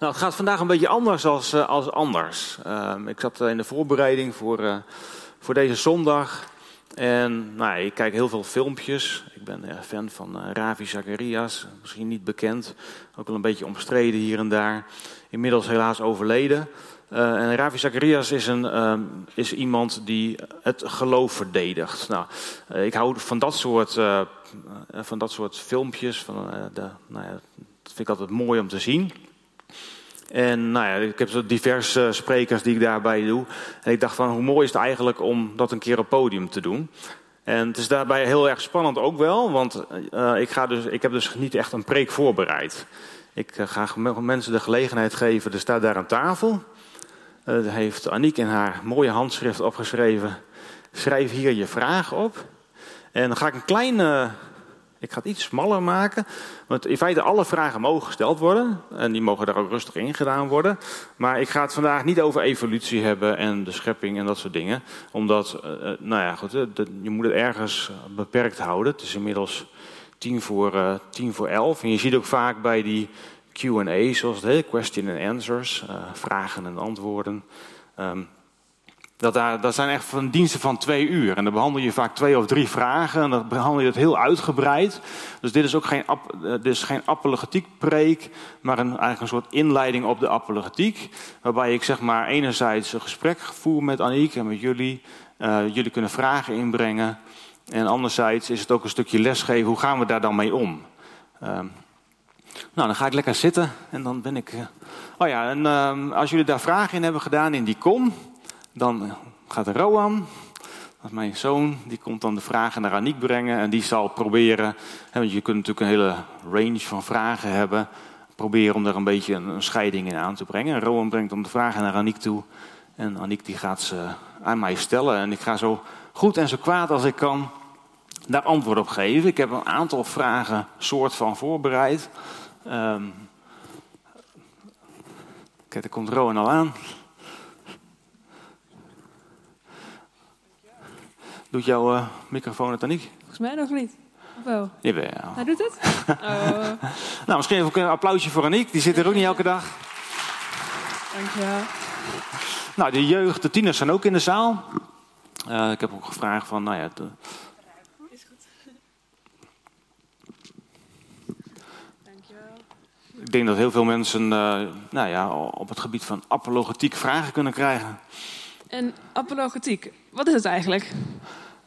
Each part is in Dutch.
Nou, het gaat vandaag een beetje anders als, uh, als anders. Uh, ik zat in de voorbereiding voor, uh, voor deze zondag. En nou, ik kijk heel veel filmpjes. Ik ben fan van Ravi Zacharias, misschien niet bekend. Ook wel een beetje omstreden hier en daar. Inmiddels helaas overleden. en Ravi Zacharias is, een, is iemand die het geloof verdedigt. Nou, ik hou van dat soort, van dat soort filmpjes. Van, de, nou ja, dat vind ik altijd mooi om te zien. En nou ja, ik heb zo diverse sprekers die ik daarbij doe. En ik dacht van hoe mooi is het eigenlijk om dat een keer op podium te doen. En het is daarbij heel erg spannend ook wel, want uh, ik, ga dus, ik heb dus niet echt een preek voorbereid. Ik uh, ga mensen de gelegenheid geven, er staat daar een tafel. Uh, heeft Aniek in haar mooie handschrift opgeschreven. Schrijf hier je vraag op. En dan ga ik een kleine ik ga het iets smaller maken. Want in feite alle vragen mogen gesteld worden. En die mogen daar ook rustig in gedaan worden. Maar ik ga het vandaag niet over evolutie hebben en de schepping en dat soort dingen. Omdat, uh, nou ja, goed, je moet het ergens beperkt houden. Het is inmiddels tien voor, tien voor elf. En je ziet ook vaak bij die Q&A, zoals het heet, question and answers, vragen en antwoorden. Um, dat, daar, dat zijn echt van diensten van twee uur. En dan behandel je vaak twee of drie vragen. En dan behandel je het heel uitgebreid. Dus dit is ook geen, dit is geen apologetiekpreek. Maar een, eigenlijk een soort inleiding op de apologetiek. Waarbij ik zeg maar enerzijds een gesprek voer met Aniek en met jullie. Uh, jullie kunnen vragen inbrengen. En anderzijds is het ook een stukje lesgeven. Hoe gaan we daar dan mee om? Uh, nou, dan ga ik lekker zitten. En dan ben ik... Uh, oh ja, en ehm, als jullie daar vragen in hebben gedaan in die kom... Dan gaat Roan, dat is mijn zoon, die komt dan de vragen naar Aniek brengen. En die zal proberen, hè, want je kunt natuurlijk een hele range van vragen hebben. Proberen om er een beetje een, scheiding in aan te brengen. En Rowan brengt dan de vragen naar Aniek toe. En Aniek die gaat ze aan mij stellen. En ik ga zo goed en zo kwaad als ik kan daar antwoord op geven. Ik heb een aantal vragen soort van voorbereid. Um, kijk, daar komt Rowan al aan. Doet jouw uh, microfoon het dan niet? Volgens mij nog niet. Of wel? Jawel. Hij doet het? Oh. nou, misschien even een applausje voor Aniek. Die zit er ook niet elke dag. Dankjewel. Nou, de jeugd, de tieners zijn ook in de zaal. Uh, ik heb ook gevraagd van, nou ja... De... Is goed. Dankjewel. Ik denk dat heel veel mensen uh, nou ja, op het gebied van apologetiek vragen kunnen krijgen. En apologetiek, wat is het eigenlijk?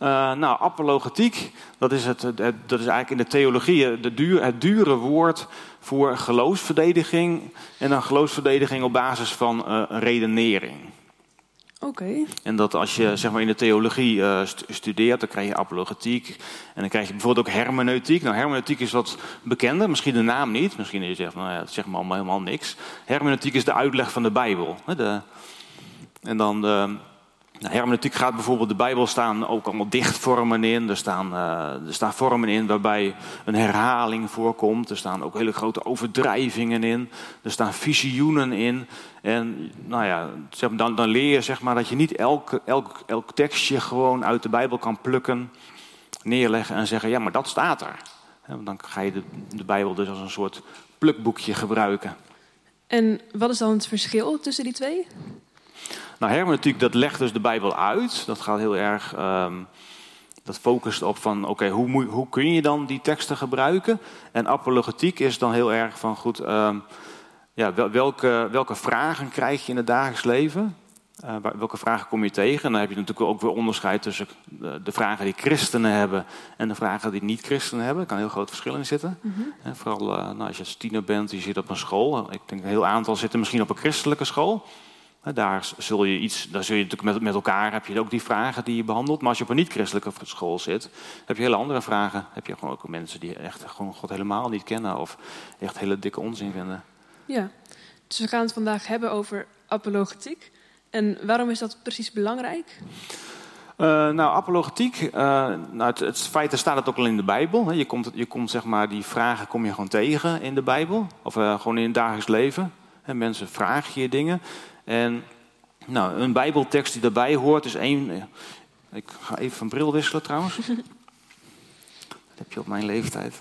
Uh, nou, apologetiek, dat is, het, het, dat is eigenlijk in de theologie de duur, het dure woord voor geloofsverdediging. En dan geloofsverdediging op basis van uh, redenering. Oké. Okay. En dat als je zeg maar, in de theologie uh, studeert, dan krijg je apologetiek. En dan krijg je bijvoorbeeld ook hermeneutiek. Nou, hermeneutiek is wat bekender, misschien de naam niet. Misschien je zegt, nou ja, dat zegt me allemaal helemaal niks. Hermeneutiek is de uitleg van de Bijbel. De, en dan de nou, hermeneutiek gaat bijvoorbeeld de Bijbel staan ook allemaal dichtvormen in. Er staan, uh, er staan vormen in waarbij een herhaling voorkomt. Er staan ook hele grote overdrijvingen in. Er staan visioenen in. En nou ja, dan, dan leer je zeg maar, dat je niet elk, elk, elk tekstje gewoon uit de Bijbel kan plukken, neerleggen en zeggen: ja, maar dat staat er. Dan ga je de, de Bijbel dus als een soort plukboekje gebruiken. En wat is dan het verschil tussen die twee? Nou, hermeneutiek, dat legt dus de Bijbel uit. Dat gaat heel erg, um, dat focust op van, oké, okay, hoe, hoe kun je dan die teksten gebruiken? En apologetiek is dan heel erg van, goed, um, ja, welke, welke vragen krijg je in het dagelijks leven? Uh, welke vragen kom je tegen? En dan heb je natuurlijk ook weer onderscheid tussen de, de, vragen die christenen hebben en de vragen die niet-christenen hebben. Er kan een heel groot verschil in zitten. Mm -hmm. uh, vooral uh, nou, als je als tiener bent, je zit op een school. Ik denk een heel aantal zitten misschien op een christelijke school. Daar zul je iets, daar zul je natuurlijk met, met elkaar heb je ook die vragen die je behandelt. Maar als je op een niet-christelijke school zit, heb je hele andere vragen. Heb je gewoon ook mensen die echt gewoon God helemaal niet kennen of echt hele dikke onzin vinden. Ja, dus we gaan het vandaag hebben over apologetiek. En waarom is dat precies belangrijk? Uh, nou, apologetiek, uh, nou, het, het feit, staat het ook al in de Bijbel. Hè. Je komt, je komt, zeg maar, die vragen kom je gewoon tegen in de Bijbel. Of uh, gewoon in het dagelijks leven. En mensen vragen je dingen. En nou, een Bijbeltekst die daarbij hoort is één. Ik ga even van bril wisselen trouwens. Dat heb je op mijn leeftijd.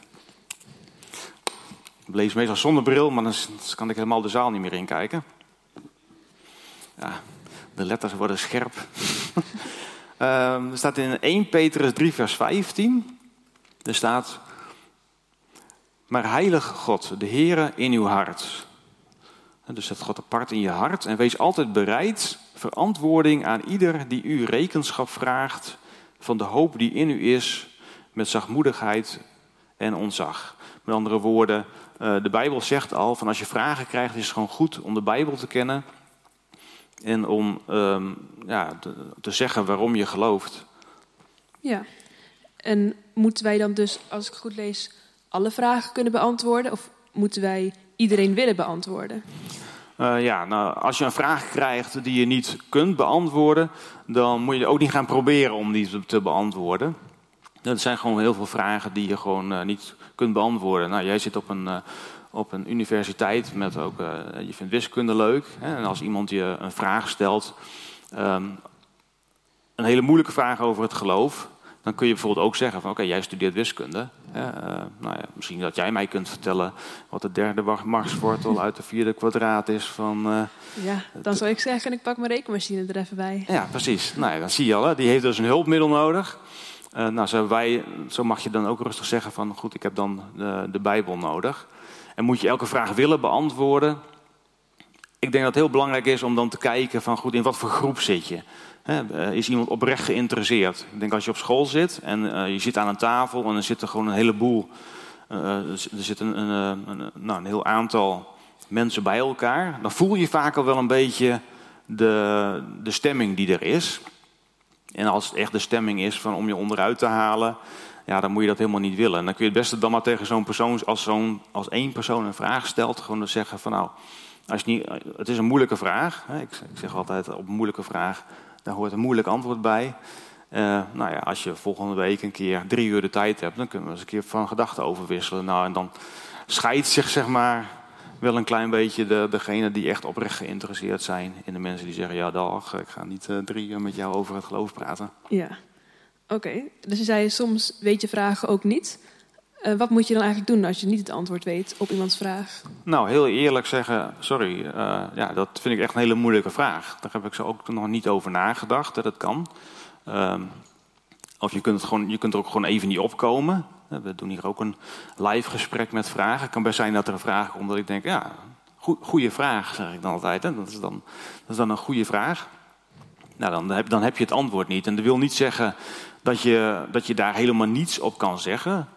Ik lees meestal zonder bril, maar dan kan ik helemaal de zaal niet meer inkijken. Ja, de letters worden scherp. um, er staat in 1 Petrus 3, vers 15. Er staat, maar heilig God, de Heere in uw hart. Dus zet God apart in je hart en wees altijd bereid verantwoording aan ieder die u rekenschap vraagt van de hoop die in u is, met zachtmoedigheid en ontzag. Met andere woorden, eh, de Bijbel zegt al van als je vragen krijgt, is het gewoon goed om de Bijbel te kennen en om ehm, ja, te, te zeggen waarom je gelooft. Ja, en moeten wij dan dus, als ik goed lees, alle vragen kunnen beantwoorden? Of moeten wij iedereen willen beantwoorden? Uh, ja, nou, als je een vraag krijgt die je niet kunt beantwoorden, dan moet je ook niet gaan proberen om die te beantwoorden. Er zijn gewoon heel veel vragen die je gewoon uh, niet kunt beantwoorden. Nou, jij zit op een, uh, op een universiteit met ook, je vindt wiskunde leuk. Hè, en als iemand je een vraag stelt, um, een hele moeilijke vraag over het geloof, dan kun je bijvoorbeeld ook zeggen van oké, jij studeert wiskunde. Uh, nou ja, misschien dat jij mij kunt vertellen wat de derde marswortel uit de vierde kwadraat is van... Uh, ja, dan zou ik zeggen, ik pak mijn rekenmachine er even bij. Ja, precies. Nou ja, dan zie je al, hè. die heeft dus een hulpmiddel nodig. Uh, nou, zo, wij, zo mag je dan ook rustig zeggen van goed, ik heb dan de, de Bijbel nodig. En moet je elke vraag willen beantwoorden. Ik denk dat het heel belangrijk is om dan te kijken van goed, in wat voor groep zit je. Eh, is iemand oprecht geïnteresseerd? Ik denk als je op school zit en uh, je zit aan een tafel en er zitten gewoon een heleboel, uh, er zit een, een, nou, een heel aantal mensen bij elkaar, dan voel je vaak al wel een beetje de, de stemming die er is. En als het echt de stemming is van om je onderuit te halen, ja, dan moet je dat helemaal niet willen. En dan kun je het beste dan maar tegen zo'n persoon, als, zo'n, als één persoon een vraag stelt, gewoon zeggen van nou, als je niet, het is een moeilijke vraag. Ik, ik zeg altijd op moeilijke vraag daar hoort een moeilijk antwoord bij. Uh, nou ja, als je volgende week een keer drie uur de tijd hebt, dan kunnen we eens een keer van gedachten overwisselen. Nou, en dan scheidt zich, zeg maar, wel een klein beetje de, degene die echt oprecht geïnteresseerd zijn in de mensen die zeggen: Ja, dag, ik ga niet uh, drie uur met jou over het geloof praten. Ja, oké. Dus je zei soms weet je vragen ook niet. Uh, wat moet je dan eigenlijk doen als je niet het antwoord weet op iemands vraag? Nou, heel eerlijk zeggen, sorry, uh, ja, dat vind ik echt een hele moeilijke vraag. Daar heb ik zo ook nog niet over nagedacht dat het kan. Uh, of je kunt, het gewoon, je kunt er ook gewoon even niet opkomen. We doen hier ook een live gesprek met vragen. Het kan best zijn dat er een vraag komt dat ik denk, ja, goede vraag, zeg ik dan altijd. Hè? Dat, is dan, dat is dan een goede vraag. Nou, dan heb, dan heb je het antwoord niet. En dat wil niet zeggen dat je, dat je daar helemaal niets op kan zeggen.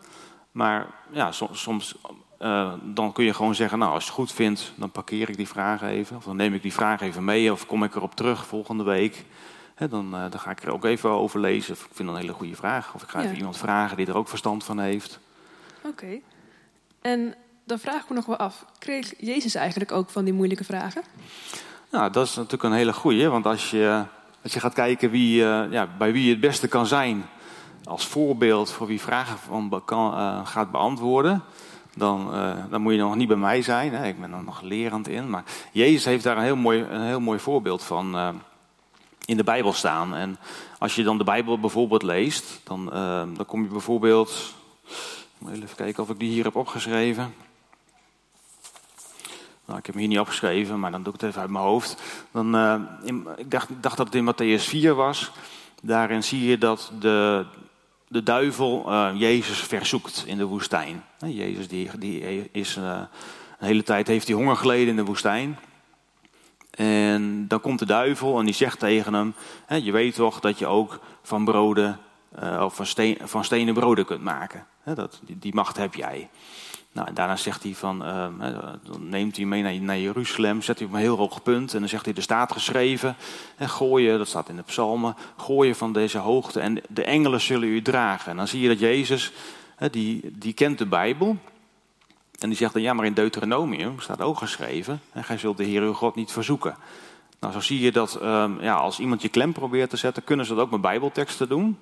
Maar ja, soms, soms uh, dan kun je gewoon zeggen, nou als je het goed vindt, dan parkeer ik die vraag even. Of dan neem ik die vraag even mee of kom ik erop terug volgende week. He, dan, uh, dan, ga ik er ook even over lezen. Ik vind dat een hele goede vraag. Of ik ga ja. even iemand vragen die er ook verstand van heeft. Oké. Okay. En dan vraag ik me nog wel af, kreeg Jezus eigenlijk ook van die moeilijke vragen? Nou, dat is natuurlijk een hele goede. Want als je, als je gaat kijken wie, uh, ja, bij wie je het beste kan zijn als voorbeeld voor wie vragen van uh, gaat beantwoorden, dan, uh, dan moet je nog niet bij mij zijn. Hè. Ik ben er nog lerend in. Maar Jezus heeft daar een heel mooi, een heel mooi voorbeeld van uh, in de Bijbel staan. En als je dan de Bijbel bijvoorbeeld leest, dan, dan kom je bijvoorbeeld. Even kijken of ik die hier heb opgeschreven. Nou, ik heb hem hier niet opgeschreven, maar dan doe ik het even uit mijn hoofd. Dan, ik dacht, dacht dat het in Matthäus 4 was. Daarin zie je dat de, de duivel uh, Jezus verzoekt in de woestijn. Jezus die, die is, uh, een hele tijd heeft hij honger geleden in de woestijn. En dan komt de duivel en die zegt tegen hem: Je weet toch dat je ook van broden, uh, of van, steen, van stenen broden kunt maken. Dat, die macht heb jij. Nou, en daarna zegt hij van, dan neemt hij mee naar, naar, Jeruzalem, zet hij op een heel hoog punt en dan zegt hij, er staat geschreven, en gooien, dat staat in de psalmen, gooien van deze hoogte en de engelen zullen u dragen. En dan zie je dat Jezus, die, die kent de Bijbel, en die zegt dan, ja, maar in Deuteronomium staat ook geschreven, en gij zult de Heer uw God niet verzoeken. Nou, zo zie je dat um, ja, als iemand je klem probeert te zetten, kunnen ze dat ook met bijbelteksten doen.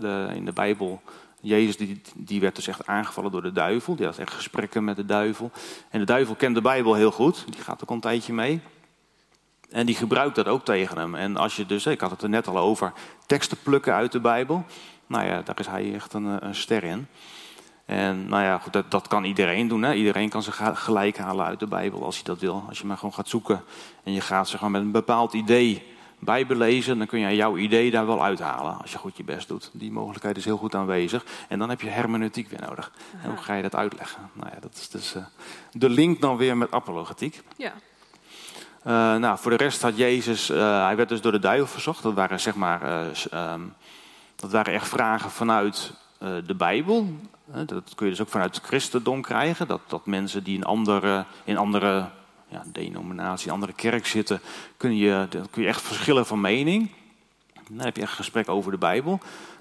De, in de Bijbel Jezus die, die werd dus echt aangevallen door de duivel. Die had echt gesprekken met de duivel. En de duivel kent de Bijbel heel goed. Die gaat ook een tijdje mee. En die gebruikt dat ook tegen hem. En als je dus, ik had het er net al over, teksten plukken uit de Bijbel. Nou ja, daar is hij echt een, een ster in. En nou ja, goed, dat, dat kan iedereen doen. Hè? Iedereen kan zich gelijk halen uit de Bijbel als hij dat wil. Als je maar gewoon gaat zoeken en je gaat zeg maar, met een bepaald idee Bijbel lezen, dan kun je jouw idee daar wel uithalen. Als je goed je best doet. Die mogelijkheid is heel goed aanwezig. En dan heb je hermeneutiek weer nodig. En hoe ga je dat uitleggen? Nou ja, dat is dus uh, de link dan weer met apologetiek. Ja. Uh, nou, voor de rest had Jezus, uh, hij werd dus door de duivel verzocht. Dat waren zeg maar, um, dat waren echt vragen vanuit de Bijbel. Dat kun je dus ook vanuit het christendom krijgen. Dat, dat mensen die in andere, in andere ja, denominatie, in andere kerk zitten, kun je, kun je echt verschillen van mening. Dan heb je echt gesprek over de Bijbel.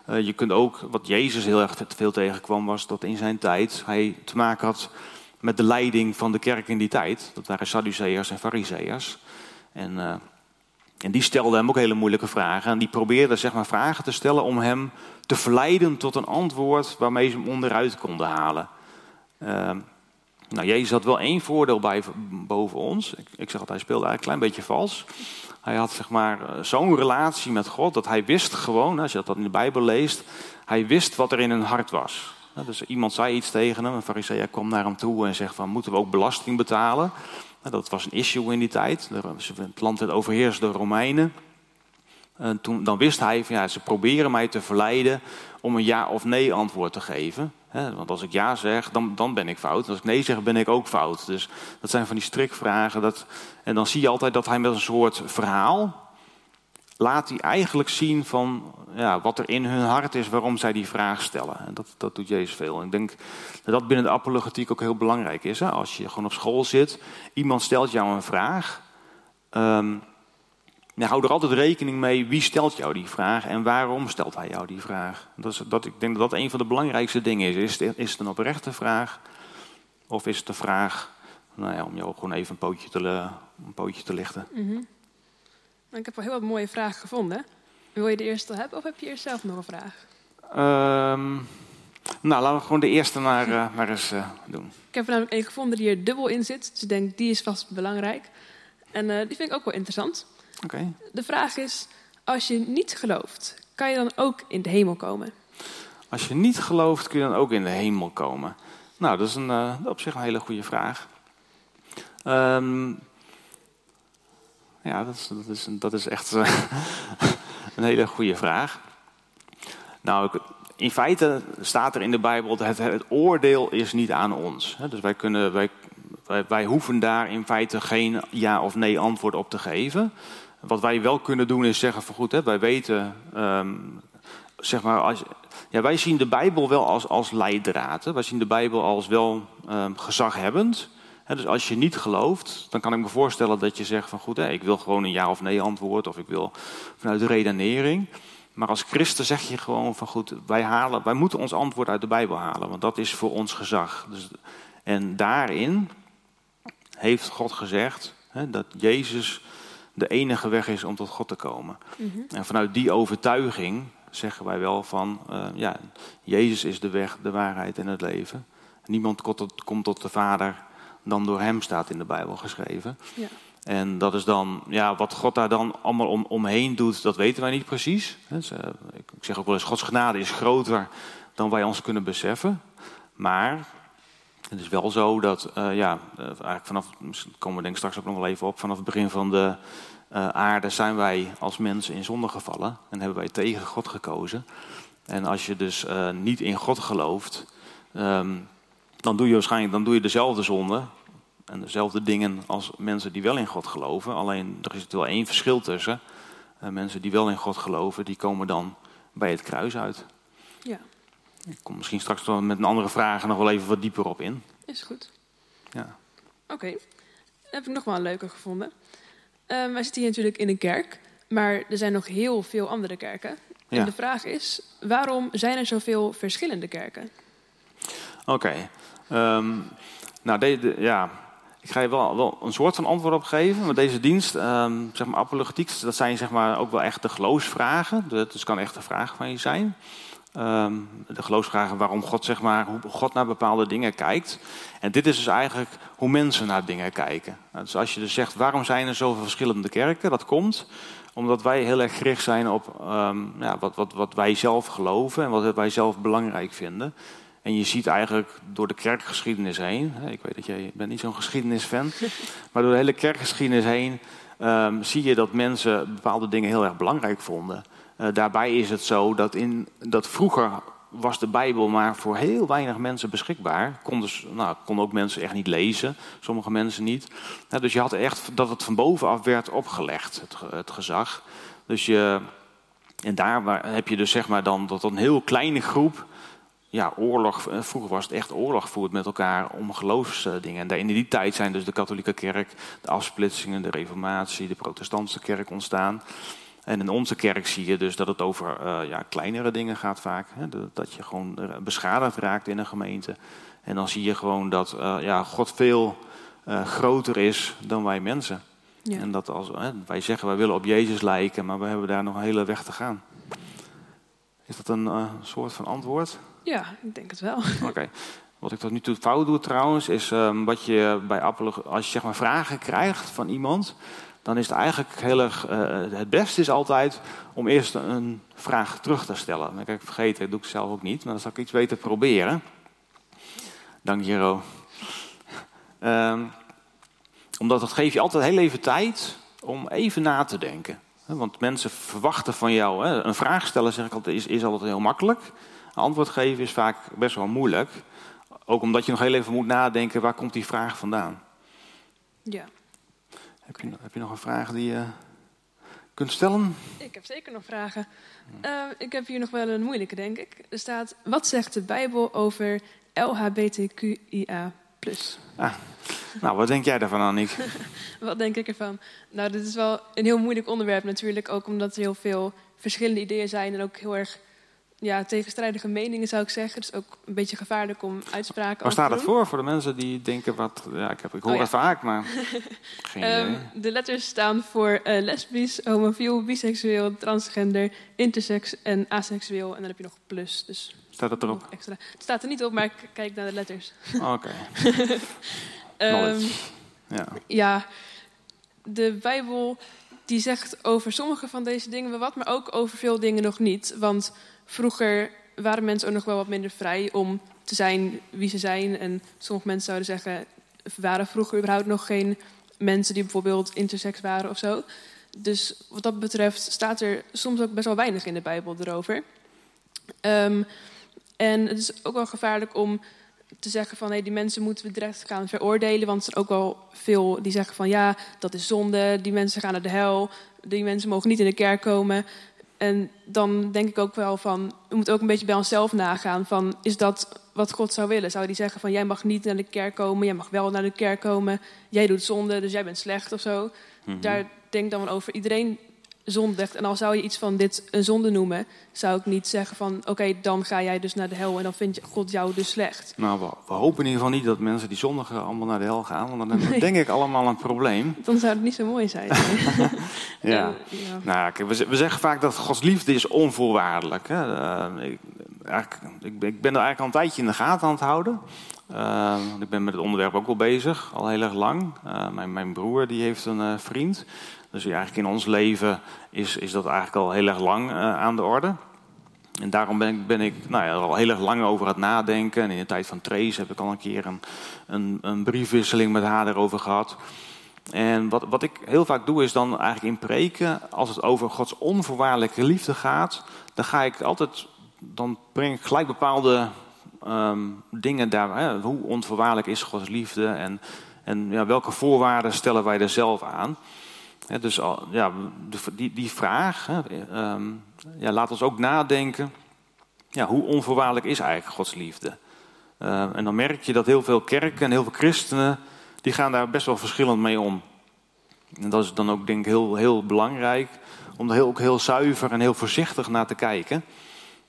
Uh, je kunt ook, wat Jezus heel erg veel tegenkwam, was dat in zijn tijd hij te maken had met de leiding van de kerk in die tijd. Dat waren Sadduceërs en Fariseërs. En, uh, en die stelden hem ook hele moeilijke vragen. En die probeerden zeg maar, vragen te stellen om hem te verleiden tot een antwoord waarmee ze hem onderuit konden halen. Uh, nou, Jezus had wel één voordeel bij, boven ons. Ik, ik zeg altijd, hij speelde eigenlijk een klein beetje vals. Hij had zeg maar eh, zo'n relatie met God dat hij wist gewoon, als je dat in de Bijbel leest, hij wist wat er in hun hart was. Dus iemand zei iets tegen hem, een fariseer kwam naar hem toe en zegt van, moeten we ook belasting betalen? Dat was een issue in die tijd. Het land werd overheerst door Romeinen. En toen, dan wist hij van ja, ze proberen mij te verleiden om een ja of nee antwoord te geven. Want als ik ja zeg, dan, dan ben ik fout. als ik nee zeg, ben ik ook fout. Dus dat zijn van die strikvragen. Dat, en dan zie je altijd dat hij met een soort verhaal laat hij eigenlijk zien van ja, wat er in hun hart is, waarom zij die vraag stellen. En dat, dat doet Jezus veel. En ik denk dat dat binnen de apologetiek ook heel belangrijk is. Hè? Als je gewoon op school zit, iemand stelt jou een vraag. Um, ja, hou er altijd rekening mee wie stelt jou die vraag en waarom stelt hij jou die vraag. Dat is, dat, ik denk dat dat een van de belangrijkste dingen is. Is het, is het een oprechte vraag of is het een vraag nou ja, om jou gewoon even een pootje te, een pootje te lichten? Mm -hmm. Ik heb wel heel wat mooie vragen gevonden. Wil je de eerste hebben of heb je eerst zelf nog een vraag? Um, nou, laten we gewoon de eerste maar, uh, maar eens uh, doen. Ik heb er namelijk een gevonden die er dubbel in zit. Dus ik denk, die is vast belangrijk. En uh, die vind ik ook wel interessant. Okay. De vraag is, als je niet gelooft, kan je dan ook in de hemel komen? Als je niet gelooft, kun je dan ook in de hemel komen? Nou, dat is een, uh, op zich een hele goede vraag. Um, ja, dat is, dat is, dat is echt uh, een hele goede vraag. Nou, in feite staat er in de Bijbel dat het, het oordeel is niet aan ons. Dus wij, kunnen, wij, wij hoeven daar in feite geen ja of nee antwoord op te geven. Wat wij wel kunnen doen is zeggen van goed, hè, wij weten, um, zeg maar, als, ja, wij zien de Bijbel wel als, als leidraad. Hè. Wij zien de Bijbel als wel um, gezaghebbend. Dus als je niet gelooft, dan kan ik me voorstellen dat je zegt van goed, hè, ik wil gewoon een ja of nee antwoord of ik wil vanuit de redenering. Maar als christen zeg je gewoon van goed, wij, halen, wij moeten ons antwoord uit de Bijbel halen, want dat is voor ons gezag. Dus, en daarin heeft God gezegd hè, dat Jezus de enige weg is om tot God te komen. Mm -hmm. En vanuit die overtuiging zeggen wij wel van, uh, ja, Jezus is de weg, de waarheid en het leven. Niemand komt tot, komt tot de Vader dan door Hem, staat in de Bijbel geschreven. Ja. En dat is dan, ja, wat God daar dan allemaal om, omheen doet, dat weten wij niet precies. Dus, uh, ik zeg ook wel eens, Gods genade is groter dan wij ons kunnen beseffen. Maar het is wel zo dat, uh, ja, eigenlijk vanaf, komen we denk ik straks ook nog wel even op, vanaf het begin van de uh, aarde zijn wij als mensen in zonde gevallen en hebben wij tegen God gekozen. En als je dus niet in God gelooft, um, dan doe je waarschijnlijk dan doe je dezelfde zonde en dezelfde dingen als mensen die wel in God geloven. Alleen er is wel één verschil tussen. mensen die wel in God geloven, die komen dan bij het kruis uit. Ja. Ik kom misschien straks met een andere vraag nog wel even wat dieper op in. Is goed. Ja. Oké, okay. heb ik nog wel een leuke gevonden. Um, wij zitten hier natuurlijk in een kerk, maar er zijn nog heel veel andere kerken. Ja. En de vraag is, waarom zijn er zoveel verschillende kerken? Oké, okay. um, nou de, de, ja, ik ga je wel, wel een soort van antwoord op geven. Maar deze dienst, um, zeg maar apologetiek, dat zijn zeg maar ook wel echt de geloofsvragen. Dus het kan echt een vraag van je zijn. Um, de geloofsvragen waarom God, zeg maar, hoe God naar bepaalde dingen kijkt. En dit is dus eigenlijk hoe mensen naar dingen kijken. Dus als je dus zegt, waarom zijn er zoveel verschillende kerken? Dat komt omdat wij heel erg gericht zijn op um, ja, wat, wat, wat wij zelf geloven en wat wij zelf belangrijk vinden. En je ziet eigenlijk door de kerkgeschiedenis heen, ik weet dat jij bent niet zo'n geschiedenisfan, maar door de hele kerkgeschiedenis heen um, zie je dat mensen bepaalde dingen heel erg belangrijk vonden. Uh, daarbij is het zo dat, in, dat vroeger was de Bijbel maar voor heel weinig mensen beschikbaar. Konden, nou, konden ook mensen echt niet lezen, sommige mensen niet. dus je had echt dat het van bovenaf werd opgelegd, het, het gezag. Dus je, en daar heb je dus zeg maar dan dat een heel kleine groep ja, oorlog, eh, vroeger was het echt oorlog voert met elkaar om geloofsdingen. En in die tijd zijn dus de katholieke kerk, de afsplitsingen, de reformatie, de protestantse kerk ontstaan. En in onze kerk zie je dus dat het over uh, ja, kleinere dingen gaat vaak. Hè? Dat je gewoon beschadigd raakt in een gemeente. En dan zie je gewoon dat uh, ja, God veel uh, groter is dan wij mensen. Ja. En dat als, wij zeggen wij willen op Jezus lijken, maar we hebben daar nog een hele weg te gaan. Is dat een soort van antwoord? Ja, ik denk het wel. Oké. Wat ik tot nu toe fout doe trouwens, is um, wat je bij apologie, als je zeg maar vragen krijgt van iemand, dan is het eigenlijk heel erg, uh, het beste is altijd om eerst een vraag terug te stellen. Dan ik vergeten, dat doe ik zelf ook niet, maar dan zal ik iets weten proberen. Dank Jero. Um, omdat dat geeft je altijd heel even tijd om even na te denken. Want mensen verwachten van jou, een vraag stellen zeg ik altijd, is, is altijd heel makkelijk. Antwoord geven is vaak best wel moeilijk. Ook omdat je nog heel even moet nadenken, waar komt die vraag vandaan? Ja. Heb je, heb je nog een vraag die je kunt stellen? Ik heb zeker nog vragen. Uh, ik heb hier nog wel een moeilijke, denk ik. Er staat, wat zegt de Bijbel over LHBTQIA+. Ah, nou, wat denk jij daarvan, Annick? wat denk ik ervan? Nou, dit is wel een heel moeilijk onderwerp natuurlijk. Ook omdat er heel veel verschillende ideeën zijn en ook heel erg ja, tegenstrijdige meningen zou ik zeggen. Dus ook een beetje gevaarlijk om uitspraken Waar staat het voor, voor de mensen die denken wat... Ja, ik, heb, ik hoor oh, het vaak, maar geen um, idee. De letters staan voor uh, lesbisch, homofiel, biseksueel, transgender, intersex en aseksueel. En dan heb je nog plus, dus... Staat het erop? Extra. Het staat er niet op, maar ik kijk naar de letters. Oké. um, ja. ja, de Bijbel die zegt over sommige van deze dingen wel wat, maar ook over veel dingen nog niet. Want vroeger waren mensen ook nog wel wat minder vrij om te zijn wie ze zijn. En sommige mensen zouden zeggen, waren vroeger überhaupt nog geen mensen die bijvoorbeeld intersex waren of zo. Dus wat dat betreft staat er soms ook best wel weinig in de Bijbel erover. Um, en het is ook wel gevaarlijk om te zeggen van hey, die mensen moeten we direct gaan veroordelen. Want er zijn ook wel veel die zeggen van ja, dat is zonde, die mensen gaan naar de hel, die mensen mogen niet in de kerk komen. En dan denk ik ook wel van, we moeten ook een beetje bij onszelf nagaan van, is dat wat God zou willen? Zou hij zeggen van, jij mag niet naar de kerk komen, jij mag wel naar de kerk komen, jij doet zonde, dus jij bent slecht of zo. Mhm. Daar denk ik dan wel over. Iedereen zondigt. En al zou je iets van dit een zonde noemen, zou ik niet zeggen van oké, dan ga jij dus naar de hel en dan vindt God jou dus slecht. Nou, we, hopen in ieder geval niet dat mensen die zondigen allemaal naar de hel gaan, want dan we denk ik allemaal een probleem. Dan zou het niet zo mooi zijn. ja. ja. Nou, kijk, we, we, zeggen vaak dat Gods liefde is onvoorwaardelijk. Hè. Uh, ik, ik, ik, ben er eigenlijk al een tijdje in de gaten aan het houden. Uh, ik ben met het onderwerp ook wel bezig, al heel erg lang. Uh, mijn, mijn, broer die heeft een vriend dus eigenlijk in ons leven is, is dat eigenlijk al heel erg lang uh, aan de orde. En daarom ben ik, ben ik nou ja, al heel erg lang over het nadenken. En in de tijd van Trace heb ik al een keer een, een, een briefwisseling met haar erover gehad. En wat, wat ik heel vaak doe is dan eigenlijk in preken, als het over Gods onvoorwaardelijke liefde gaat, dan ga ik altijd, dan breng ik gelijk bepaalde um, dingen daar. Hoe onvoorwaardelijk is Gods liefde en, en ja, welke voorwaarden stellen wij er zelf aan? Dus ja, die, die vraag, ehm, ja, laat ons ook nadenken. Ja, hoe onvoorwaardelijk is eigenlijk Gods liefde? Uh, en dan merk je dat heel veel kerken en heel veel christenen, die gaan daar best wel verschillend mee om. En dat is dan ook denk ik heel, heel belangrijk, om er heel, ook heel zuiver en heel voorzichtig naar te kijken.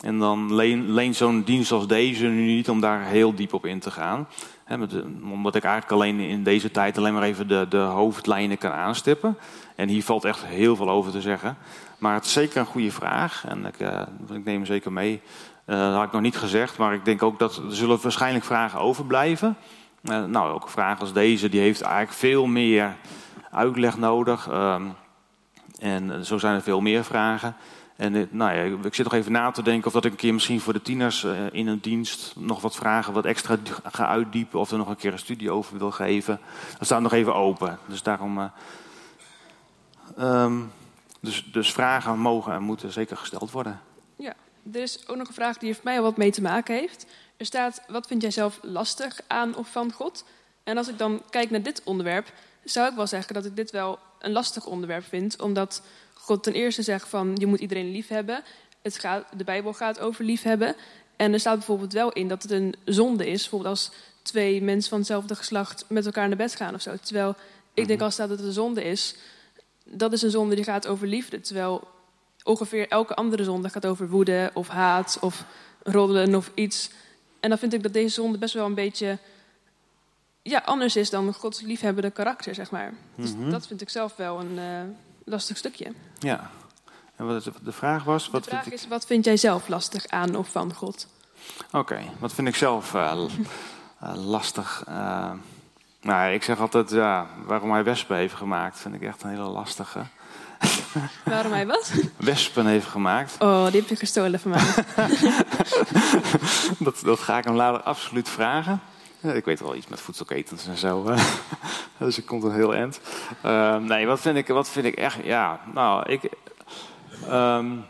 En dan leent zo'n dienst als deze nu niet om daar heel diep op in te gaan. Met omdat ik eigenlijk alleen in deze tijd alleen maar even de, de hoofdlijnen kan aanstippen. En hier valt echt heel veel over te zeggen. Maar het is zeker een goede vraag. En ik, uh, ik neem hem zeker mee. Uh, dat had ik nog niet gezegd. Maar ik denk ook dat er zullen waarschijnlijk vragen overblijven. Uh, nou, ook een vraag als deze, die heeft eigenlijk veel meer uitleg nodig. Um, en zo zijn er veel meer vragen. En nou ja, ik zit nog even na te denken of dat ik een keer misschien voor de tieners in een dienst nog wat vragen, wat extra ga uitdiepen. Of er nog een keer een studie over wil geven. Dat staat nog even open. Dus daarom. Um, dus, dus vragen mogen en moeten zeker gesteld worden. Ja, er is ook nog een vraag die voor mij wat mee te maken heeft. Er staat, wat vind jij zelf lastig aan of van God? En als ik dan kijk naar dit onderwerp, zou ik wel zeggen dat ik dit wel een lastig onderwerp vind. Omdat God ten eerste zegt van, je moet iedereen lief hebben. Het gaat, de Bijbel gaat over liefhebben. En er staat bijvoorbeeld wel in dat het een zonde is. Bijvoorbeeld als twee mensen van hetzelfde geslacht met elkaar naar bed gaan of zo. Terwijl ik denk mhm. als staat dat het een zonde is, dat is een zonde die gaat over liefde. Terwijl ongeveer elke andere zonde gaat over woede of haat of roddelen of iets. En dan vind ik dat deze zonde best wel een beetje ja, anders is dan Gods liefhebbende karakter, zeg maar. Dus mhm. dat vind ik zelf wel een uh, lastig stukje. Ja. En wat de vraag was? Wat de vraag is, wat vind jij zelf lastig aan of van God? Oké, wat vind ik zelf uh, lastig? Nou, ik zeg altijd, ja, waarom hij wespen heeft gemaakt, vind ik echt een hele lastige. Waarom hij wat? Wespen heeft gemaakt. Oh, die heb je gestolen van mij. dat, dat ga ik hem later absoluut vragen. Ik weet wel iets met voedselketens en zo. dus ik komt een heel eind. Uh, nee, wat vind, ik, wat vind ik echt... Ja, nou, ik... Um,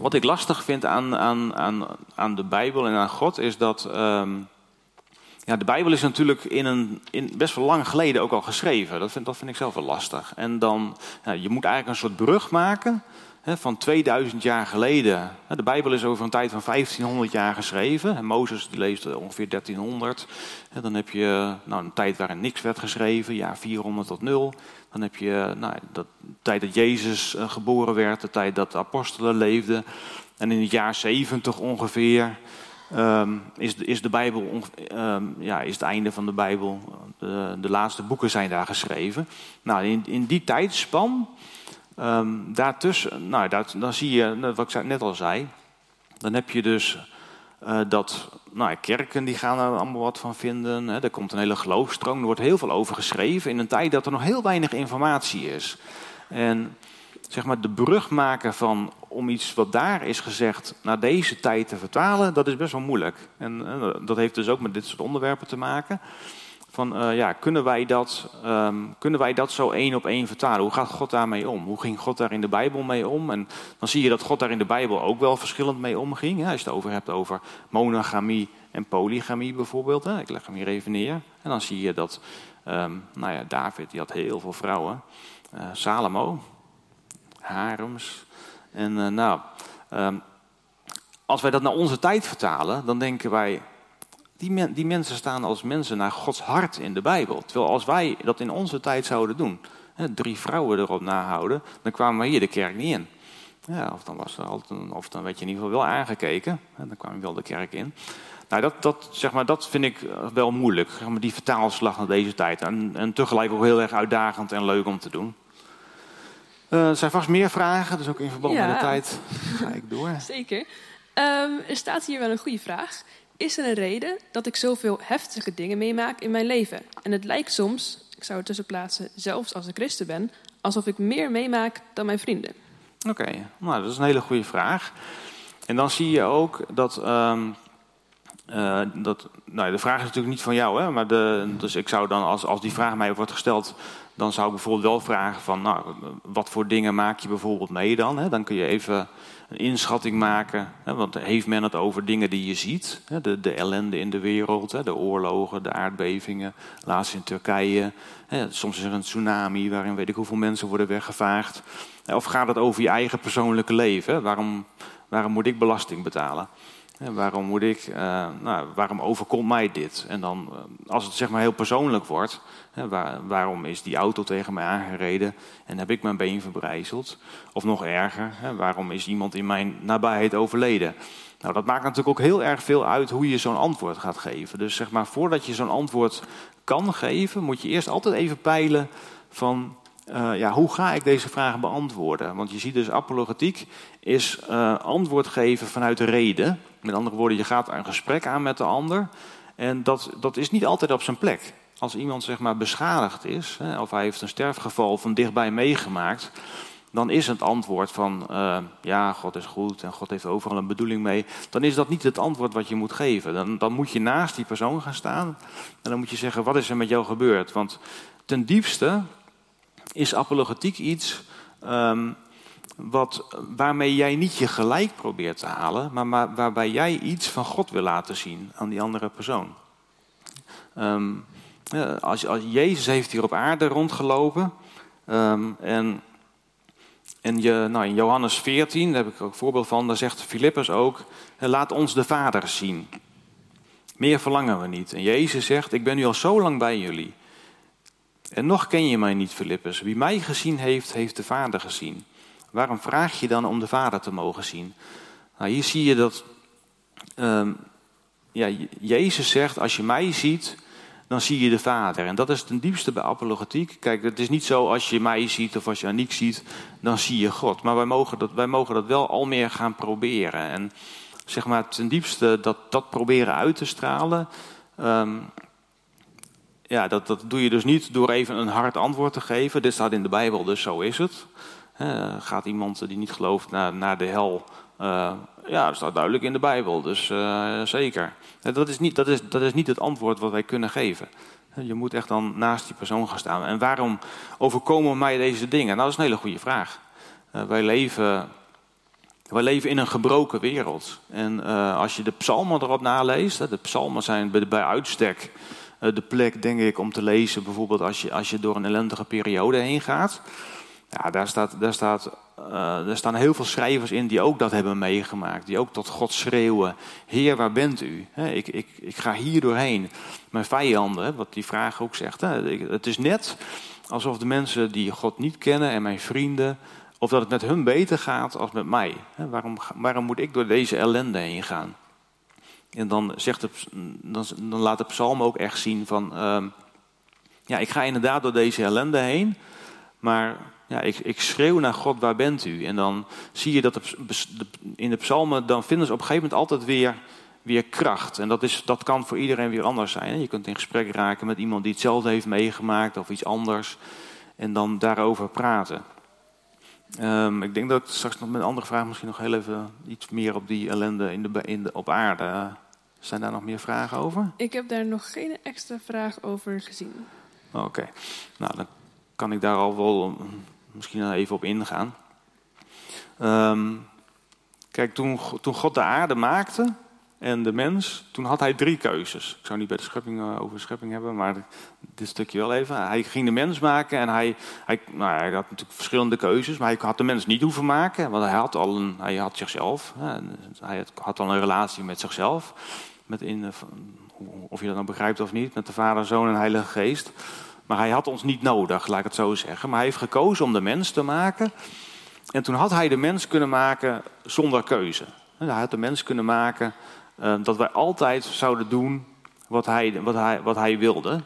wat ik lastig vind aan, aan, aan, aan de Bijbel en aan God is dat... Um, ja, de Bijbel is natuurlijk in een, in best wel lang geleden ook al geschreven. Dat vind, dat vind ik zelf wel lastig. En dan, ja, je moet eigenlijk een soort brug maken van 2000 jaar geleden. De Bijbel is over een tijd van 1500 jaar geschreven. En Mozes die leest ongeveer 1300. En dan heb je nou, een tijd waarin niks werd geschreven, jaar 400 tot 0. Dan heb je nou, de tijd dat Jezus eh, geboren werd, de tijd dat de apostelen leefden. En in het jaar 70 ongeveer Um, is, is de Bijbel, um, ja, is het einde van de Bijbel. De, de, laatste boeken zijn daar geschreven. Nou, in, in die tijdspan, um, daartussen, nou, dat, dan zie je, wat ik net al zei, dan heb je dus uh, dat nou, kerken die gaan er allemaal wat van vinden. Hè. Er komt een hele geloofstroom, er wordt heel veel over geschreven in een tijd dat er nog heel weinig informatie is. En zeg maar, de brug maken van om iets wat daar is gezegd naar deze tijd te vertalen, dat is best wel moeilijk. En uh, dat heeft dus ook met dit soort onderwerpen te maken. Van uh, ja, kunnen wij, dat, um, kunnen wij dat zo één op één vertalen? Hoe gaat God daarmee om? Hoe ging God daar in de Bijbel mee om? En dan zie je dat God daar in de Bijbel ook wel verschillend mee omging. Ja, als je het over hebt over monogamie en polygamie bijvoorbeeld. Ik leg hem hier even neer. En dan zie je dat um, nou ja, David die had heel veel vrouwen. Uh, Salomo, harems. En uh, nou, um, als wij dat naar onze tijd vertalen, dan denken wij, die, men, die mensen staan als mensen naar Gods hart in de Bijbel. Terwijl als wij dat in onze tijd zouden doen, hè, drie vrouwen erop nahouden, dan kwamen we hier de kerk niet in. Ja, of, dan was er altijd een, of dan werd je in ieder geval wel aangekeken, hè, dan kwam je wel de kerk in. Nou, dat, dat, zeg maar, dat vind ik wel moeilijk, zeg maar, die vertaalslag naar deze tijd. En, en tegelijk ook heel erg uitdagend en leuk om te doen. Uh, er zijn vast meer vragen, dus ook in verband met de tijd ga ik door. Zeker. Um, er staat hier wel een goede vraag. Is er een reden dat ik zoveel heftige dingen meemaak in mijn leven? En het lijkt soms, ik zou er tussen plaatsen, zelfs als ik christen ben, alsof ik meer meemaak dan mijn vrienden. Oké, nou dat is een hele goede vraag. En dan zie je ook dat. Um, uh, dat nou, de vraag is natuurlijk niet van jou, hè, maar de, dus ik zou dan, als, als die vraag mij wordt gesteld, dan zou ik bijvoorbeeld wel vragen van, nou, wat voor dingen maak je bijvoorbeeld mee dan? Hè? Dan kun je even een inschatting maken. Hè? Want heeft men het over dingen die je ziet? Hè? De, de, ellende in de wereld, hè? de oorlogen, de aardbevingen, laatst in Turkije. Soms is er een tsunami waarin weet ik hoeveel mensen worden weggevaagd. Of gaat het over je eigen persoonlijke leven? Waarom, waarom moet ik belasting betalen? Waarom moet ik, uh, nou, waarom overkomt mij dit? En dan, uh, als het zeg maar heel persoonlijk wordt, hè, waar, waarom is die auto tegen mij aangereden en heb ik mijn been verbrijzeld? Of nog erger, hè, waarom is iemand in mijn nabijheid overleden? Nou, dat maakt natuurlijk ook heel erg veel uit hoe je zo'n antwoord gaat geven. Dus zeg maar, voordat je zo'n antwoord kan geven, moet je eerst altijd even peilen van uh, ja, hoe ga ik deze vragen beantwoorden? Want je ziet dus apologetiek is uh, antwoord geven vanuit de reden. Met andere woorden, je gaat een gesprek aan met de ander. En dat, dat is niet altijd op zijn plek. Als iemand zeg maar beschadigd is, hè, of hij heeft een sterfgeval van dichtbij meegemaakt, dan is het antwoord van uh, ja, God is goed en God heeft overal een bedoeling mee. Dan is dat niet het antwoord wat je moet geven. Dan, dan moet je naast die persoon gaan staan en dan moet je zeggen, wat is er met jou gebeurd? Want ten diepste is apologetiek iets um, wat, waarmee jij niet je gelijk probeert te halen, maar, waarbij jij iets van God wil laten zien aan die andere persoon. Um, als, als, Jezus heeft hier op aarde rondgelopen um, en en je, nou in Johannes 14, daar heb ik ook een voorbeeld van, daar zegt Filippus ook, laat ons de Vader zien. Meer verlangen we niet. En Jezus zegt, ik ben nu al zo lang bij jullie. En nog ken je mij niet, Filippus. Wie mij gezien heeft, heeft de Vader gezien. Waarom vraag je dan om de Vader te mogen zien? Nou, hier zie je dat um, ja, Jezus zegt, als je mij ziet, dan zie je de Vader. En dat is ten diepste bij apologetiek. Kijk, het is niet zo als je mij ziet of als je Aniek ziet, dan zie je God. Maar wij mogen dat, wij mogen dat wel al meer gaan proberen. En zeg maar ten diepste dat, dat proberen uit te stralen. Um, ja, dat, dat doe je dus niet door even een hard antwoord te geven. Dit staat in de Bijbel, dus zo is het. gaat iemand die niet gelooft naar, naar de hel? Uh, ja, dat staat duidelijk in de Bijbel, dus uh, zeker. Dat is, niet, dat, is, dat is niet het antwoord wat wij kunnen geven. Je moet echt dan naast die persoon gaan staan. En waarom overkomen mij deze dingen? Nou, dat is een hele goede vraag. Wij, leven, wij leven in een gebroken wereld. En als je de psalmen erop naleest, de psalmen zijn bij, bij uitstek de plek, denk ik, om te lezen. Bijvoorbeeld als je, als je door een ellendige periode heen gaat. Ja, daar, staat, daar, staat, uh, staan heel veel schrijvers in die ook dat hebben meegemaakt. Die ook tot God schreeuwen: Heer, waar bent u? ik, ik, ik ga hier doorheen. Mijn vijanden, wat die vraag ook zegt. het is net alsof de mensen die God niet kennen en mijn vrienden. of dat het met hun beter gaat als met mij. waarom, waarom moet ik door deze ellende heen gaan? En dan, zegt dan, dan laat de psalm ook echt zien van. Uh, ja, ik ga inderdaad door deze ellende heen. Maar ja, ik, ik schreeuw naar God, waar bent u? En dan zie je dat in de psalmen, dan vinden ze op een gegeven moment altijd weer, weer kracht. En dat, is, dat kan voor iedereen weer anders zijn. Je kunt in gesprek raken met iemand die hetzelfde heeft meegemaakt of iets anders. En dan daarover praten. Um, ik denk dat ik straks nog met een andere vraag misschien nog heel even iets meer op die ellende in de, in de, op aarde. Zijn daar nog meer vragen over? Ik heb daar nog geen extra vraag over gezien. Oké, nou dan kan ik daar al wel misschien even op ingaan. Um, kijk, toen, toen God de aarde maakte en de mens, toen had hij drie keuzes. Ik zou niet bij de schepping uh, over schepping hebben, maar dit stukje wel even. Hij ging de mens maken en hij, hij, nou, hij had natuurlijk verschillende keuzes, maar hij had de mens niet hoeven maken, want hij had al een, hij had zichzelf. Hij had al een relatie met zichzelf. Met in, uh, of je dat nou begrijpt of niet, met de Vader, Zoon en Heilige Geest. Maar hij had ons niet nodig, laat ik het zo zeggen. Maar hij heeft gekozen om de mens te maken. En toen had hij de mens kunnen maken zonder keuze. Hij had de mens kunnen maken uh, dat wij altijd zouden doen wat hij, wat hij, wat hij wilde.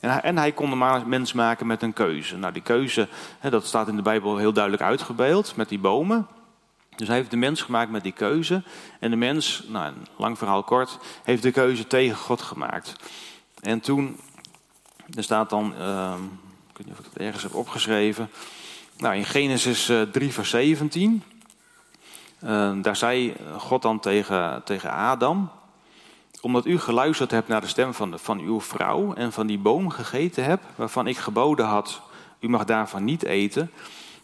En hij, en hij kon de mens maken met een keuze. Nou, die keuze, hè, dat staat in de Bijbel heel duidelijk uitgebeeld met die bomen. Dus hij heeft de mens gemaakt met die keuze. En de mens, nou, lang verhaal kort, heeft de keuze tegen God gemaakt. En toen er staat dan, uh, ik weet niet of ik het ergens heb opgeschreven. Nou, in Genesis 3, eh, vers 17. Uh, ehm, daar zei God dan tegen, tegen Adam. Omdat u geluisterd hebt naar de stem van, van uw vrouw en van die boom gegeten hebt, waarvan ik geboden had, u mag daarvan niet eten,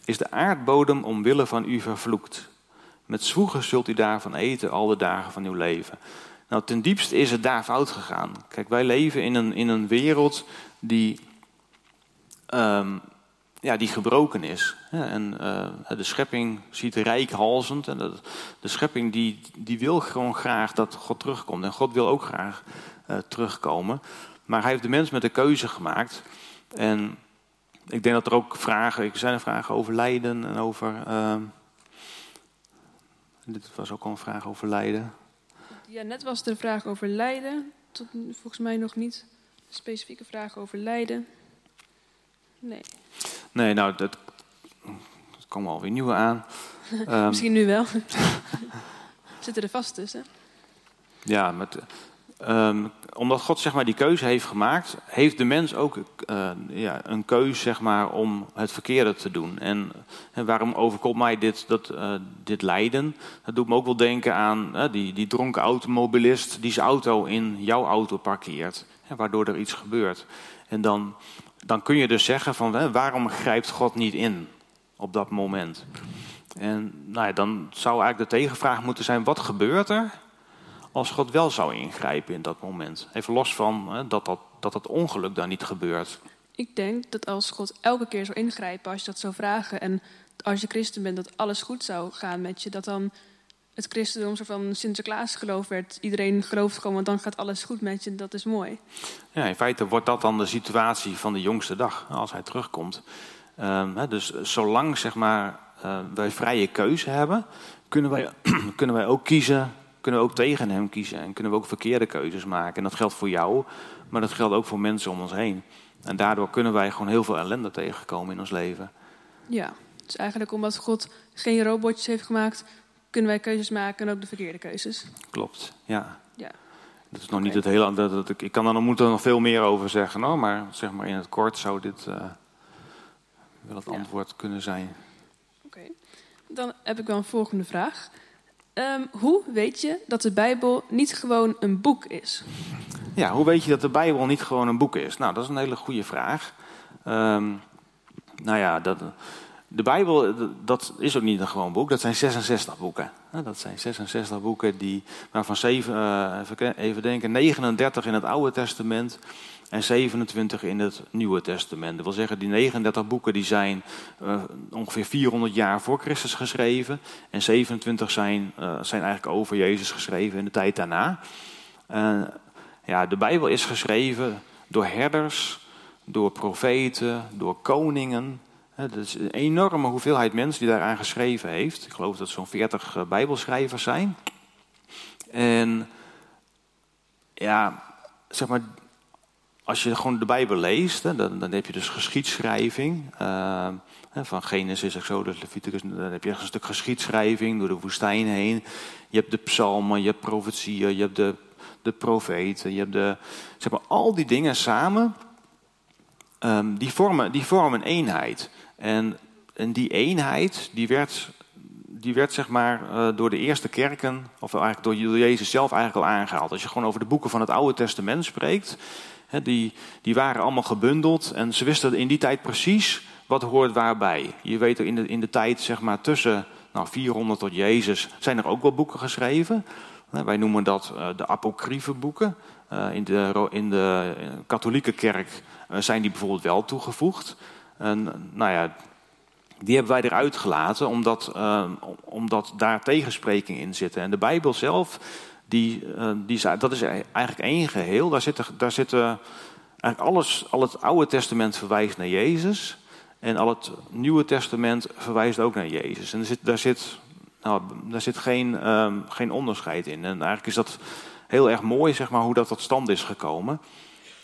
is de aardbodem omwille van u vervloekt. Met zwoegen zult u daarvan eten al de dagen van uw leven. Nou, ten diepste is het daar fout gegaan. Kijk, wij leven in een, in een wereld die, um, ja, die gebroken is. En uh, de schepping ziet rijkhalzend. En de, schepping die, die wil gewoon graag dat God terugkomt. En God wil ook graag uh, terugkomen. Maar hij heeft de mens met een keuze gemaakt. En ik denk dat er ook vragen, er zijn er vragen over lijden en over. Uh, dit was ook al een vraag over lijden. Ja, net was de vraag over lijden. Tot volgens mij nog niet specifieke vragen over lijden. Nee. Nee, nou, dat, dat komen alweer nieuwe aan. Misschien nu wel. Zitten er vast tussen. Ja, met, Um, omdat God zeg maar, die keuze heeft gemaakt, heeft de mens ook uh, ja, een keuze zeg maar, om het verkeerde te doen. En, waarom overkomt mij dit, dat, uh, dit lijden? Dat doet me ook wel denken aan die, die dronken automobilist die zijn auto in jouw auto parkeert. Hè, waardoor er iets gebeurt. En dan, dan kun je dus zeggen van waarom grijpt God niet in op dat moment? En nou ja, dan zou eigenlijk de tegenvraag moeten zijn, wat gebeurt er als God wel zou ingrijpen in dat moment. Even los van hè, dat, dat, dat het ongeluk daar niet gebeurt. Ik denk dat als God elke keer zou ingrijpen, als je dat zou vragen... en als je christen bent, dat alles goed zou gaan met je... dat dan het christendom zo van Sinterklaas geloof werd. Iedereen gelooft gewoon, want dan gaat alles goed met je. Dat is mooi. Ja, in feite wordt dat dan de situatie van de jongste dag, als hij terugkomt. Um, dus zolang zeg maar, uh, wij vrije keuze hebben, kunnen wij, kunnen wij ook kiezen kunnen we ook tegen hem kiezen en kunnen we ook verkeerde keuzes maken. En dat geldt voor jou, maar dat geldt ook voor mensen om ons heen. En daardoor kunnen wij gewoon heel veel ellende tegenkomen in ons leven. Ja, dus eigenlijk omdat God geen robotjes heeft gemaakt, kunnen wij keuzes maken en ook de verkeerde keuzes. Klopt, ja. ja. Dat is nog niet het hele. Dat, dat, ik kan er nog, moet er nog veel meer over zeggen, maar zeg maar in het kort zou dit uh, wel het antwoord kunnen zijn. Oké, dan heb ik wel een volgende vraag. Um, hoe weet je dat de Bijbel niet gewoon een boek is? Ja, hoe weet je dat de Bijbel niet gewoon een boek is? Nou, dat is een hele goede vraag. Um, nou ja, dat, de Bijbel, dat is ook niet een gewoon boek. Dat zijn 66 boeken. Dat zijn 66 boeken die, waarvan 7, uh, even denken, 39 in het Oude Testament en 27 in het Nieuwe Testament. Dat wil zeggen, die 39 boeken die zijn uh, ongeveer 400 jaar voor Christus geschreven. En 27 zijn, uh, zijn eigenlijk over Jezus geschreven in de tijd daarna. Uh, ja, de Bijbel is geschreven door herders, door profeten, door koningen. Het is een enorme hoeveelheid mensen die daaraan geschreven heeft. Ik geloof dat zo'n 40 Bijbelschrijvers zijn. En ja, zeg maar, als je gewoon de Bijbel leest, dan, dan heb je dus geschiedschrijving. Uh, van Genesis, Exodus, Leviticus, dan heb je een stuk geschiedschrijving door de woestijn heen. Je hebt de psalmen, je hebt profetieën, je hebt de, de profeten, je hebt de, zeg maar, al die dingen samen, um, die, vormen, die vormen een eenheid. En, en die eenheid, die werd, die werd zeg maar uh, door de eerste kerken, of eigenlijk door Jezus zelf eigenlijk al aangehaald. Als je gewoon over de boeken van het Oude Testament spreekt, die, die waren allemaal gebundeld en ze wisten in die tijd precies wat hoort waarbij. Je weet in de, in de tijd zeg maar, tussen nou, 400 tot Jezus zijn er ook wel boeken geschreven. Wij noemen dat uh, de apocryfe boeken. Uh, in, de, in de katholieke kerk zijn die bijvoorbeeld wel toegevoegd. En, nou ja, die hebben wij eruit gelaten omdat, omdat daar tegenspreking in zitten. En de Bijbel zelf die, uh, die, dat is eigenlijk één geheel. Daar zit, daar zit eigenlijk alles, al het Oude Testament verwijst naar Jezus. En al het Nieuwe Testament verwijst ook naar Jezus. En er zit, daar zit, nou, daar zit geen, um, geen onderscheid in. En eigenlijk is dat heel erg mooi, zeg maar, hoe dat tot stand is gekomen.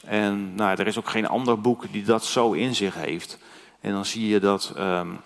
En nou, er is ook geen ander boek die dat zo in zich heeft. En dan zie je dat um,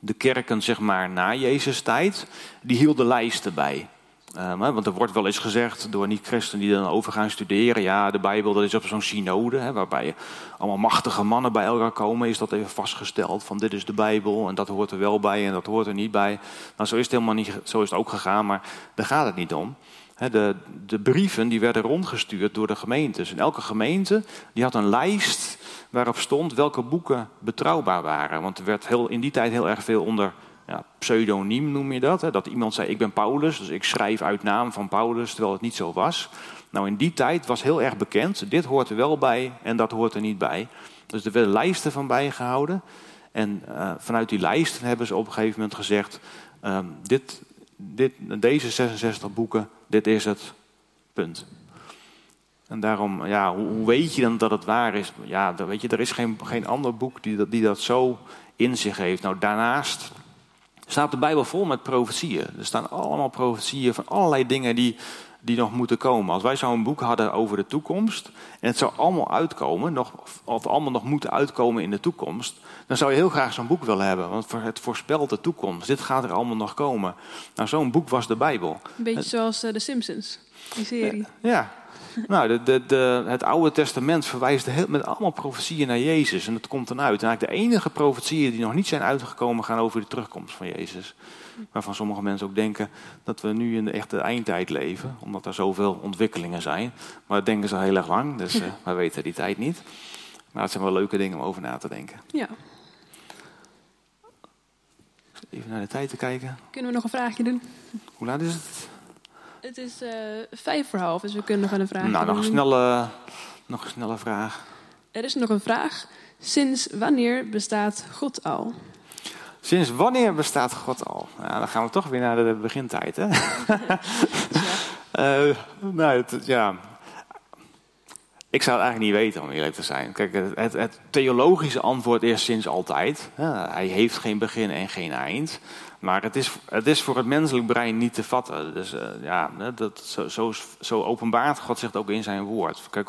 de kerken, zeg maar, na Jezus tijd, die hielden lijsten bij. Um, want er wordt wel eens gezegd door niet-christenen die dan over gaan studeren. Ja, de Bijbel dat is op zo'n synode, hè, waarbij allemaal machtige mannen bij elkaar komen. Is dat even vastgesteld van dit is de Bijbel en dat hoort er wel bij en dat hoort er niet bij. Nou, zo is het helemaal niet, zo is het ook gegaan, maar daar gaat het niet om. de, de brieven die werden rondgestuurd door de gemeentes. En elke gemeente die had een lijst waarop stond welke boeken betrouwbaar waren. Want er werd heel, in die tijd heel erg veel onder ja, pseudoniem noem je dat. Hè? Dat iemand zei, ik ben Paulus, dus ik schrijf uit naam van Paulus, terwijl het niet zo was. Nou, in die tijd was heel erg bekend, dit hoort er wel bij en dat hoort er niet bij. Dus er werden lijsten van bijgehouden. En uh, vanuit die lijsten hebben ze op een gegeven moment gezegd, uh, dit, dit, deze 66 boeken, dit is het, punt. En daarom, ja, hoe, hoe, weet je dan dat het waar is? Ja, weet je, er is geen, geen ander boek die dat, die dat zo in zich heeft. Nou, daarnaast staat de Bijbel vol met profetieën. Er staan allemaal profetieën van allerlei dingen die, die nog moeten komen. Als wij zo'n boek hadden over de toekomst en het zou allemaal uitkomen, nog, of allemaal nog moeten uitkomen in de toekomst, dan zou je heel graag zo'n boek willen hebben, want het voorspelt de toekomst. Dit gaat er allemaal nog komen. Nou, zo'n boek was de Bijbel. Een beetje zoals uh, de Simpsons. Die serie. Ja. Nou, de, de, de, het Oude Testament verwijst heel, met allemaal profetieën naar Jezus. En dat komt dan uit. En eigenlijk de enige profetieën die nog niet zijn uitgekomen gaan over de terugkomst van Jezus. Waarvan sommige mensen ook denken dat we nu in de echte eindtijd leven. Omdat er zoveel ontwikkelingen zijn. Maar dat denken ze al heel erg lang. Dus uh, wij weten die tijd niet. Maar het zijn wel leuke dingen om over na te denken. Ja. Even naar de tijd te kijken. Kunnen we nog een vraagje doen? Hoe laat is het? Het is uh, vijf voor half, dus we kunnen nog een vraag Nou, nog een, snelle, nog een snelle vraag. Er is nog een vraag. Sinds wanneer bestaat God al? Sinds wanneer bestaat God al? Nou, dan gaan we toch weer naar de begintijd, hè? uh, nou, het, ja. Ik zou het eigenlijk niet weten, om eerlijk te zijn. Kijk, het, het theologische antwoord is sinds altijd. hij heeft geen begin en geen eind. Maar het is, het is voor het menselijk brein niet te vatten. Dus uh, ja, dat, zo, zo, zo, openbaart God zich ook in zijn woord. Kijk,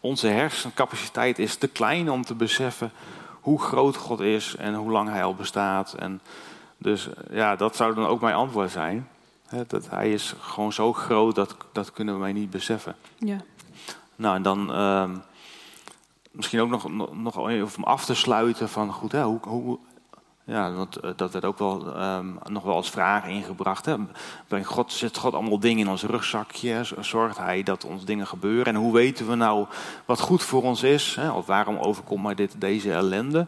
onze hersencapaciteit is te klein om te beseffen hoe groot God is en hoe lang hij al bestaat. En dus ja, dat zou dan ook mijn antwoord zijn. dat hij is gewoon zo groot, dat, dat kunnen wij niet beseffen. Ja. Nou, en dan uh, misschien ook nog, nog, nog om af te sluiten van goed, hè, hoe, hoe, ja, want eh, dat werd ook wel um, nog wel als vraag ingebracht. Hè. God zet God allemaal dingen in ons rugzakje. Zorgt Hij dat ons dingen gebeuren? En hoe weten we nou wat goed voor ons is? Hè? Of waarom overkomt mij dit, deze ellende?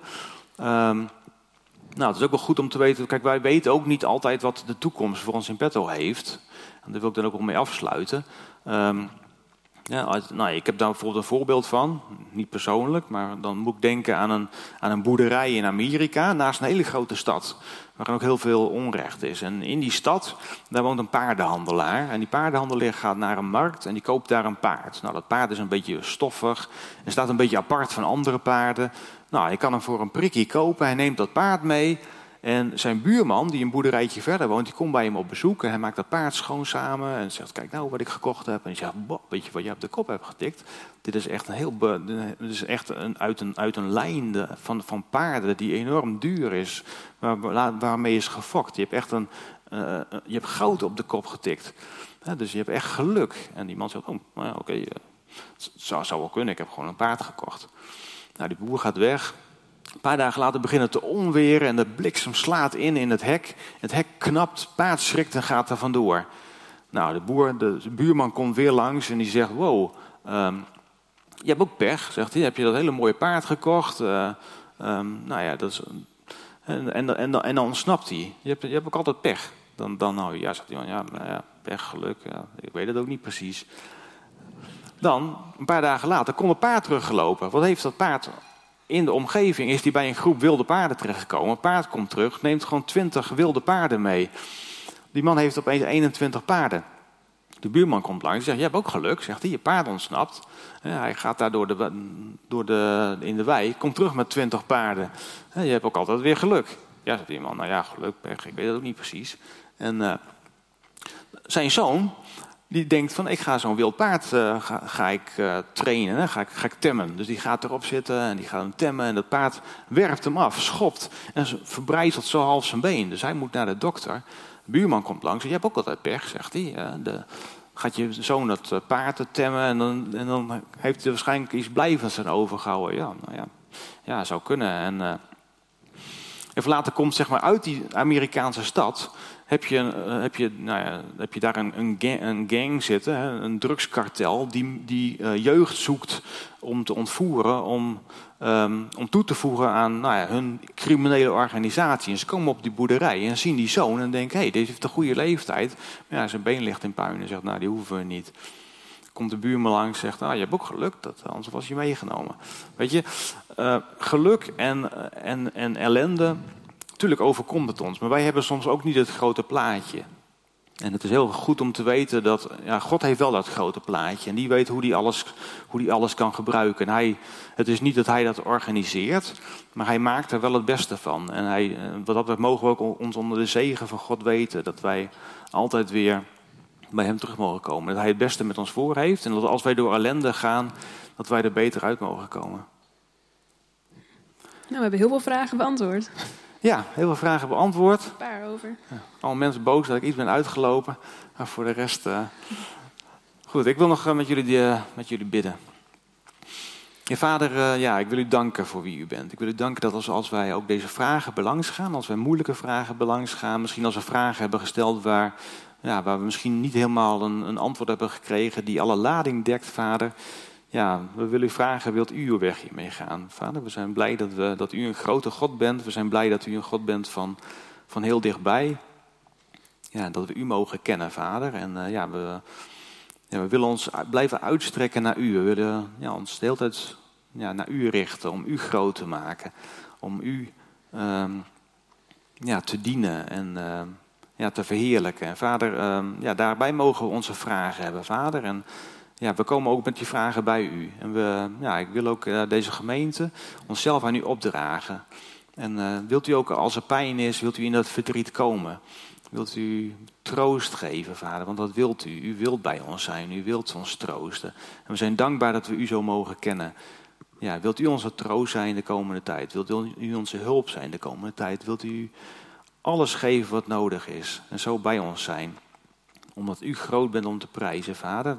Um, nou, het is ook wel goed om te weten. Kijk, wij weten ook niet altijd wat de toekomst voor ons in petto heeft. En daar wil ik dan ook wel mee afsluiten. Um, ja, nou, ik heb daar bijvoorbeeld een voorbeeld van, niet persoonlijk, maar dan moet ik denken aan een, aan een boerderij in Amerika naast een hele grote stad, waar ook heel veel onrecht is. En in die stad, daar woont een paardenhandelaar. En die paardenhandelaar gaat naar een markt en die koopt daar een paard. Nou, dat paard is een beetje stoffig en staat een beetje apart van andere paarden. Nou, je kan hem voor een prikkie kopen, hij neemt dat paard mee en zijn buurman, die een boerderijtje verder woont, die komt bij hem op bezoek. En hij maakt dat paard schoon samen. En zegt, kijk nou wat ik gekocht heb. En hij zegt, weet je wat je op de kop hebt getikt? Dit is echt, een heel dit is echt een, uit, een, uit een lijn van, van paarden die enorm duur is. Waar, waarmee is gefokt. Je hebt echt een, uh, je hebt goud op de kop getikt. dus je hebt echt geluk. En die man zegt, oh, nou ja, oké, okay, uh, zou, zou wel kunnen. Ik heb gewoon een paard gekocht. Nou, die boer gaat weg. Een paar dagen later beginnen te onweren en de bliksem slaat in in het hek. Het hek knapt, paard schrikt en gaat er vandoor. Nou, de, boer, de, buurman komt weer langs en die zegt: Wow, um, je hebt ook pech. Zegt hij: Heb je dat hele mooie paard gekocht? Uh, um, nou ja, dat is. En, en, en, dan ontsnapt hij. Je hebt, je hebt ook altijd pech. Dan, dan nou ja, zegt hij: Ja, nou ja pech, geluk. Ja, ik weet het ook niet precies. Dan, een paar dagen later, komt het paard teruggelopen. Wat heeft dat paard in de omgeving is die bij een groep wilde paarden terechtgekomen. Paard komt terug, neemt gewoon 20 wilde paarden mee. Die man heeft opeens 21 paarden. De buurman komt langs en zegt, je hebt ook geluk. Zegt hij, je paard ontsnapt. hij gaat daar door de, door de, in de wei, komt terug met 20 paarden. je hebt ook altijd weer geluk. Ja, zegt die man, nou ja, geluk, pech, ik weet het ook niet precies. En uh, zijn zoon, die denkt van ik ga zo'n wild paard uh, ga, ik uh, trainen? Ga, ik, ga ik temmen. Dus die gaat erop zitten en die gaat hem temmen en dat paard werpt hem af, schopt en verbrijzelt zo half zijn been. Dus hij moet naar de dokter. Buurman komt langs je hebt ook altijd pech, zegt hij. De, gaat je zoon dat uh, paard temmen en dan, en dan heeft hij waarschijnlijk iets blijvends aan overgehouden. Ja, nou ja, ja zou kunnen. En, even later komt zeg maar uit die Amerikaanse stad heb je, uh, heb je, nou ja, heb je daar een, een, gang, zitten, een drugskartel, die, die uh, jeugd zoekt om te ontvoeren, om, um, om toe te voegen aan nou ja, hun criminele organisatie. En ze komen op die boerderij en zien die zoon en denken, hé, hey, deze heeft een goede leeftijd. Maar zijn been ligt in puin en zegt, nou, die hoeven we niet. Komt de buurman langs en zegt, ah, je hebt ook geluk, dat, anders was je meegenomen. Weet je, uh, geluk en, en, en ellende Tuurlijk overkomt het ons, maar wij hebben soms ook niet het grote plaatje. En het is heel goed om te weten dat ja, God heeft wel dat grote plaatje. En die weet hoe die alles, hoe die alles kan gebruiken. En hij, het is niet dat hij dat organiseert, maar hij maakt er wel het beste van. En hij, eh, wat dat betreft mogen we ook ons onder de zegen van God weten. Dat wij altijd weer bij hem terug mogen komen. Dat hij het beste met ons voor heeft. En dat als wij door ellende gaan, dat wij er beter uit mogen komen. Nou, we hebben heel veel vragen beantwoord. Ja, heel veel vragen beantwoord. Een paar over. Ja, al mensen boos dat ik iets ben uitgelopen. Maar voor de rest uh, Goed, ik wil nog met jullie, met jullie bidden. Ja, vader, uh, ja, ik wil u danken voor wie u bent. Ik wil u danken dat als, als wij ook deze vragen belangs gaan, als wij moeilijke vragen belangs gaan, misschien als we vragen hebben gesteld waar, ja, waar we misschien niet helemaal een, een antwoord hebben gekregen die alle lading dekt, vader. Ja, we willen u vragen, wilt u uw weg hiermee gaan? Vader, we zijn blij dat, we, dat u een grote God bent. We zijn blij dat u een God bent van, van heel dichtbij. Ja, dat we u mogen kennen, vader. En uh, ja, we, ja, we willen ons blijven uitstrekken naar u. We willen ja, ons de hele tijd ja, naar u richten, om u groot te maken. Om u um, ja, te dienen en uh, ja, te verheerlijken. En vader, um, ja, daarbij mogen we onze vragen hebben, vader. En ja, we komen ook met die vragen bij u. En we, ja, ik wil ook uh, deze gemeente onszelf aan u opdragen. En uh, wilt u ook, als er pijn is, wilt u in dat verdriet komen? Wilt u troost geven, vader? Want dat wilt u. U wilt bij ons zijn. U wilt ons troosten. En we zijn dankbaar dat we u zo mogen kennen. Ja, wilt u onze troost zijn de komende tijd? Wilt u onze hulp zijn de komende tijd? Wilt u alles geven wat nodig is? En zo bij ons zijn. Omdat u groot bent om te prijzen, vader.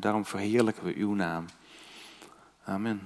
Daarom, verheerlijken we uw naam. Amen.